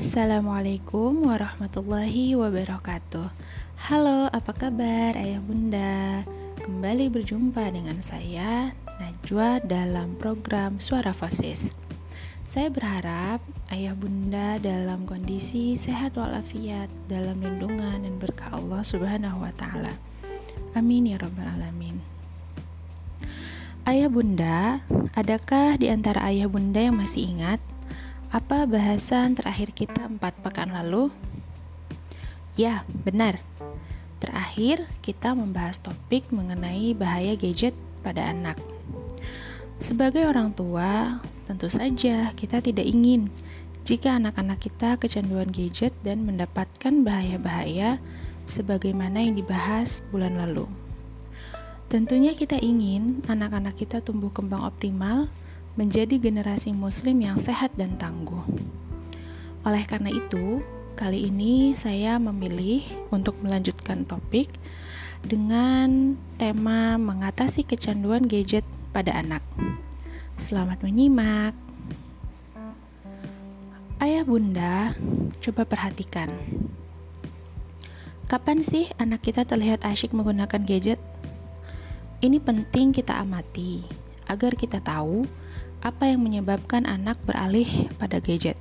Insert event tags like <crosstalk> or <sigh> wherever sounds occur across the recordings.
Assalamualaikum warahmatullahi wabarakatuh. Halo, apa kabar ayah bunda? Kembali berjumpa dengan saya, Najwa dalam program Suara Fasis Saya berharap ayah bunda dalam kondisi sehat walafiat Dalam lindungan dan berkah Allah subhanahu wa ta'ala. Amin ya rabbal alamin. Ayah bunda, adakah di antara ayah bunda yang masih ingat apa bahasan terakhir kita empat pekan lalu? Ya, benar. Terakhir, kita membahas topik mengenai bahaya gadget pada anak. Sebagai orang tua, tentu saja kita tidak ingin jika anak-anak kita kecanduan gadget dan mendapatkan bahaya-bahaya sebagaimana yang dibahas bulan lalu. Tentunya kita ingin anak-anak kita tumbuh kembang optimal menjadi generasi Muslim yang sehat dan tangguh. Oleh karena itu, kali ini saya memilih untuk melanjutkan topik dengan tema mengatasi kecanduan gadget pada anak. Selamat menyimak. Ayah bunda, coba perhatikan. Kapan sih anak kita terlihat asyik menggunakan gadget? Ini penting kita amati agar kita tahu apa yang menyebabkan anak beralih pada gadget.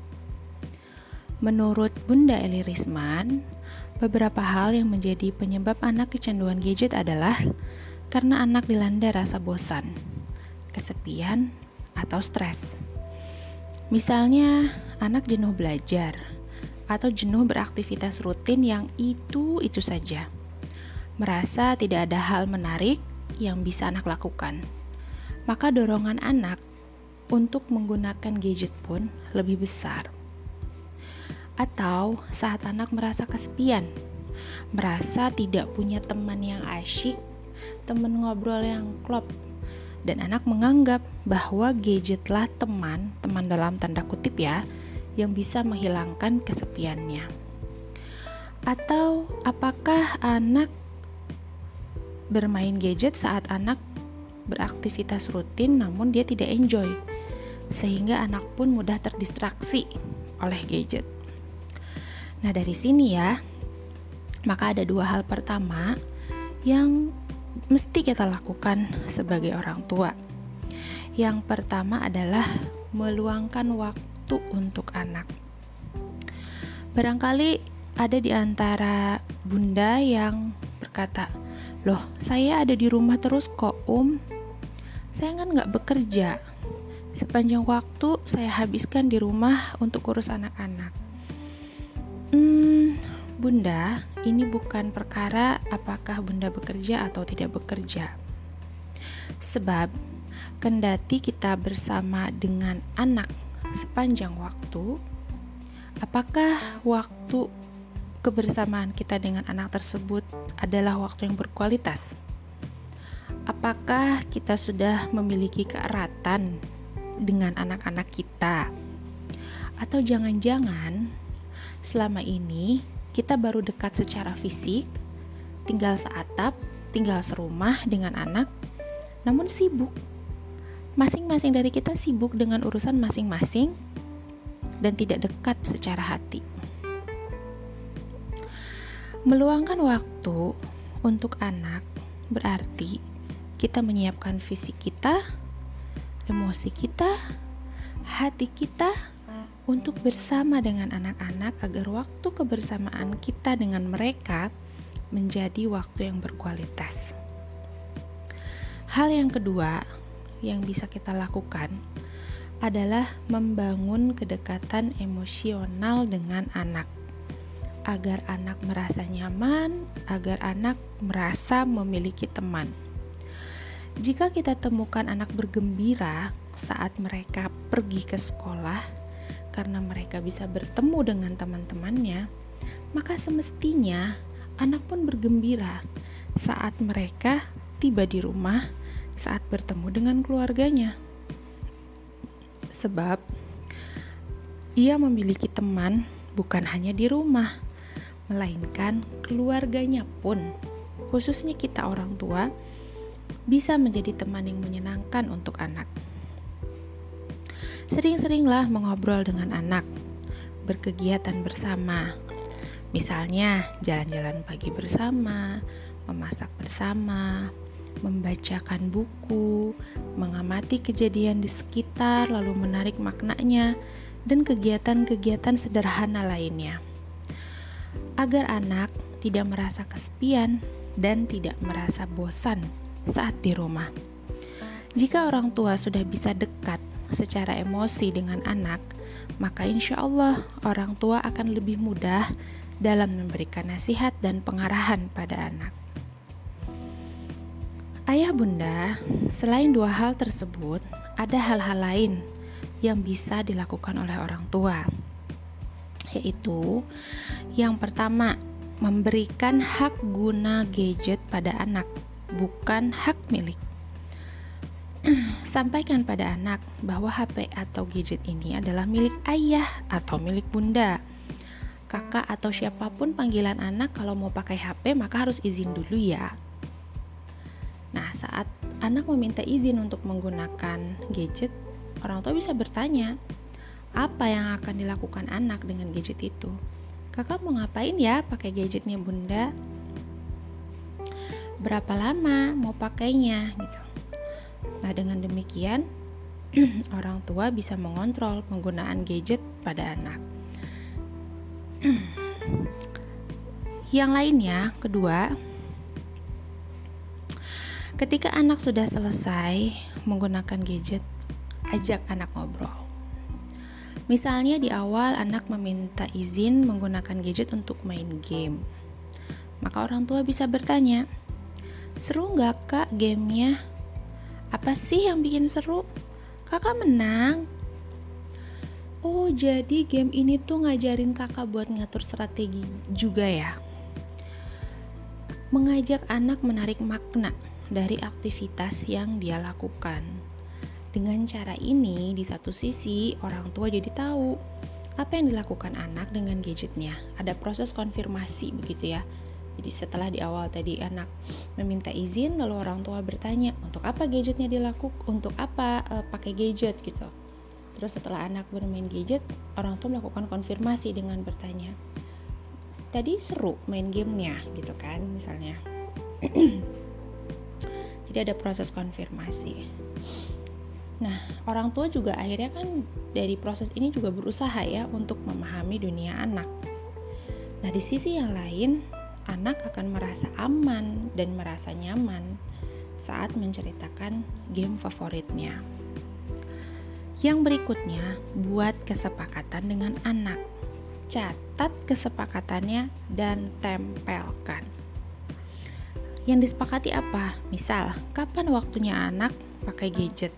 Menurut Bunda Eli Risman, beberapa hal yang menjadi penyebab anak kecanduan gadget adalah karena anak dilanda rasa bosan, kesepian, atau stres. Misalnya, anak jenuh belajar atau jenuh beraktivitas rutin yang itu-itu saja. Merasa tidak ada hal menarik yang bisa anak lakukan. Maka dorongan anak untuk menggunakan gadget pun lebih besar. Atau saat anak merasa kesepian, merasa tidak punya teman yang asyik, teman ngobrol yang klop, dan anak menganggap bahwa gadgetlah teman, teman dalam tanda kutip ya, yang bisa menghilangkan kesepiannya. Atau apakah anak bermain gadget saat anak beraktivitas rutin namun dia tidak enjoy? sehingga anak pun mudah terdistraksi oleh gadget. Nah, dari sini ya, maka ada dua hal pertama yang mesti kita lakukan sebagai orang tua. Yang pertama adalah meluangkan waktu untuk anak. Barangkali ada di antara bunda yang berkata, "Loh, saya ada di rumah terus kok, Om. Saya kan nggak bekerja." Sepanjang waktu saya habiskan di rumah untuk urus anak-anak. Hmm, Bunda, ini bukan perkara apakah Bunda bekerja atau tidak bekerja. Sebab, kendati kita bersama dengan anak sepanjang waktu, apakah waktu kebersamaan kita dengan anak tersebut adalah waktu yang berkualitas? Apakah kita sudah memiliki keeratan dengan anak-anak kita? Atau jangan-jangan selama ini kita baru dekat secara fisik, tinggal seatap, tinggal serumah dengan anak, namun sibuk. Masing-masing dari kita sibuk dengan urusan masing-masing dan tidak dekat secara hati. Meluangkan waktu untuk anak berarti kita menyiapkan fisik kita emosi kita, hati kita untuk bersama dengan anak-anak agar waktu kebersamaan kita dengan mereka menjadi waktu yang berkualitas. Hal yang kedua yang bisa kita lakukan adalah membangun kedekatan emosional dengan anak agar anak merasa nyaman, agar anak merasa memiliki teman. Jika kita temukan anak bergembira saat mereka pergi ke sekolah karena mereka bisa bertemu dengan teman-temannya, maka semestinya anak pun bergembira saat mereka tiba di rumah saat bertemu dengan keluarganya. Sebab ia memiliki teman bukan hanya di rumah, melainkan keluarganya pun, khususnya kita orang tua bisa menjadi teman yang menyenangkan untuk anak. Sering-seringlah mengobrol dengan anak, berkegiatan bersama. Misalnya, jalan-jalan pagi bersama, memasak bersama, membacakan buku, mengamati kejadian di sekitar, lalu menarik maknanya, dan kegiatan-kegiatan sederhana lainnya. Agar anak tidak merasa kesepian dan tidak merasa bosan saat di rumah. Jika orang tua sudah bisa dekat secara emosi dengan anak, maka insya Allah orang tua akan lebih mudah dalam memberikan nasihat dan pengarahan pada anak. Ayah bunda, selain dua hal tersebut, ada hal-hal lain yang bisa dilakukan oleh orang tua, yaitu yang pertama, memberikan hak guna gadget pada anak, bukan hak milik. <clears throat> Sampaikan pada anak bahwa HP atau gadget ini adalah milik ayah atau milik bunda. Kakak atau siapa pun panggilan anak kalau mau pakai HP maka harus izin dulu ya Nah, saat anak meminta izin untuk menggunakan gadget, orang tua bisa bertanya, apa yang akan dilakukan anak dengan gadget itu? Kakak mau ngapain ya pakai gadgetnya bunda? Berapa lama mau pakainya gitu. Nah, dengan demikian <clears throat> orang tua bisa mengontrol penggunaan gadget pada anak. <clears throat> Yang lainnya, kedua, Ketika anak sudah selesai menggunakan gadget, ajak anak ngobrol. Misalnya di awal anak meminta izin menggunakan gadget untuk main game. Maka orang tua bisa bertanya, seru nggak kak gamenya? Apa sih yang bikin seru? Kakak menang. Oh jadi game ini tuh ngajarin kakak buat ngatur strategi juga ya? Mengajak anak menarik makna dari aktivitas yang dia lakukan. Dengan cara ini, di satu sisi orang tua jadi tahu apa yang dilakukan anak dengan gadgetnya. Ada proses konfirmasi begitu ya. Jadi setelah di awal tadi anak meminta izin, lalu orang tua bertanya untuk apa gadgetnya dilakukan, untuk apa e, pakai gadget gitu. Terus setelah anak bermain gadget, orang tua melakukan konfirmasi dengan bertanya, tadi seru main gamenya gitu kan misalnya. <clears throat> Jadi ada proses konfirmasi. Nah, orang tua juga akhirnya kan dari proses ini juga berusaha ya untuk memahami dunia anak. Nah, di sisi yang lain, anak akan merasa aman dan merasa nyaman saat menceritakan game favoritnya. Yang berikutnya, buat kesepakatan dengan anak. Catat kesepakatannya dan tempelkan. Yang disepakati apa? Misal, kapan waktunya anak pakai gadget?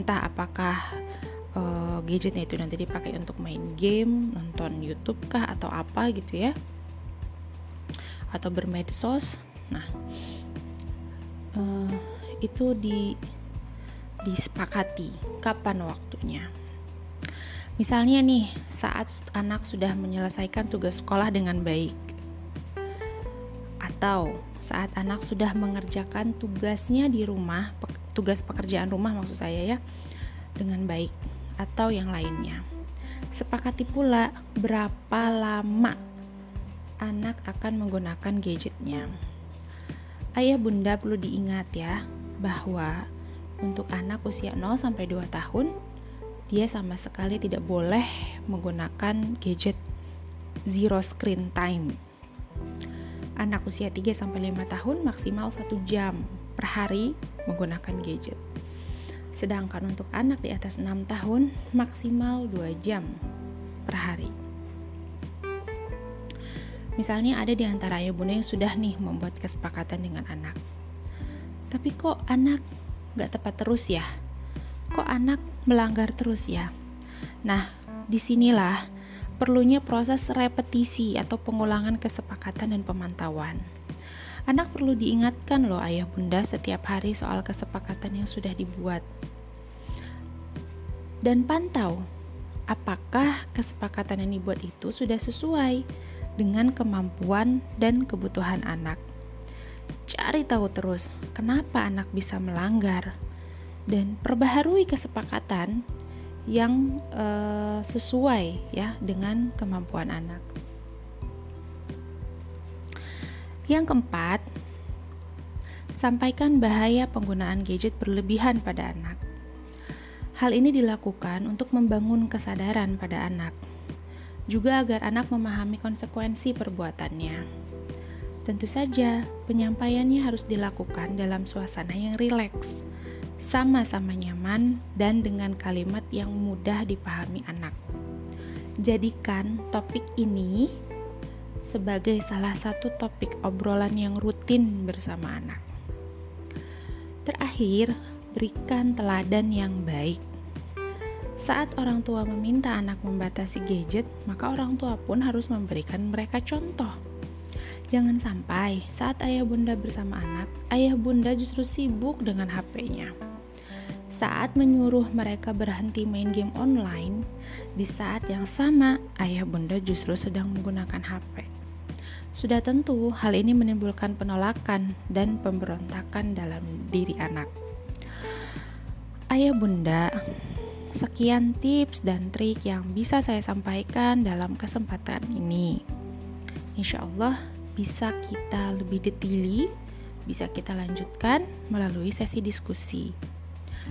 Entah apakah uh, gadgetnya itu nanti dipakai untuk main game, nonton YouTube kah atau apa gitu ya? Atau bermedsos. Nah, uh, itu di disepakati kapan waktunya. Misalnya nih, saat anak sudah menyelesaikan tugas sekolah dengan baik, atau saat anak sudah mengerjakan tugasnya di rumah, tugas pekerjaan rumah maksud saya ya, dengan baik atau yang lainnya. Sepakati pula berapa lama anak akan menggunakan gadgetnya. Ayah bunda perlu diingat ya bahwa untuk anak usia 0 sampai 2 tahun dia sama sekali tidak boleh menggunakan gadget zero screen time anak usia 3-5 tahun maksimal 1 jam per hari menggunakan gadget. Sedangkan untuk anak di atas 6 tahun maksimal 2 jam per hari. Misalnya ada di antara ayah bunda yang sudah nih membuat kesepakatan dengan anak. Tapi kok anak gak tepat terus ya? Kok anak melanggar terus ya? Nah, di sinilah perlunya proses repetisi atau pengulangan kesepakatan dan pemantauan. Anak perlu diingatkan loh ayah bunda setiap hari soal kesepakatan yang sudah dibuat. Dan pantau apakah kesepakatan yang dibuat itu sudah sesuai dengan kemampuan dan kebutuhan anak. Cari tahu terus kenapa anak bisa melanggar dan perbaharui kesepakatan yang uh, sesuai ya dengan kemampuan anak. Yang keempat, sampaikan bahaya penggunaan gadget berlebihan pada anak. Hal ini dilakukan untuk membangun kesadaran pada anak, juga agar anak memahami konsekuensi perbuatannya. Tentu saja, penyampaiannya harus dilakukan dalam suasana yang rileks, sama-sama nyaman, dan dengan kalimat yang mudah dipahami anak. Jadikan topik ini sebagai salah satu topik obrolan yang rutin bersama anak. Terakhir, berikan teladan yang baik. Saat orang tua meminta anak membatasi gadget, maka orang tua pun harus memberikan mereka contoh Jangan sampai saat ayah bunda bersama anak, ayah bunda justru sibuk dengan HP-nya. Saat menyuruh mereka berhenti main game online, di saat yang sama ayah bunda justru sedang menggunakan HP. Sudah tentu hal ini menimbulkan penolakan dan pemberontakan dalam diri anak. Ayah bunda, sekian tips dan trik yang bisa saya sampaikan dalam kesempatan ini. Insya Allah, bisa kita lebih detili, bisa kita lanjutkan melalui sesi diskusi.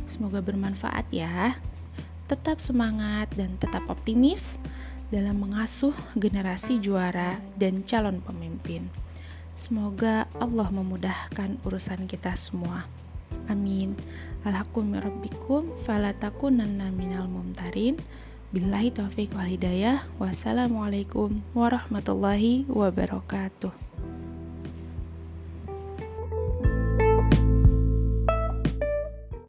Semoga bermanfaat ya. Tetap semangat dan tetap optimis dalam mengasuh generasi juara dan calon pemimpin. Semoga Allah memudahkan urusan kita semua. Amin. Alhakum rabbikum falatakunanna minal mumtarin. Billahi taufiq wal hidayah. Wassalamualaikum warahmatullahi wabarakatuh.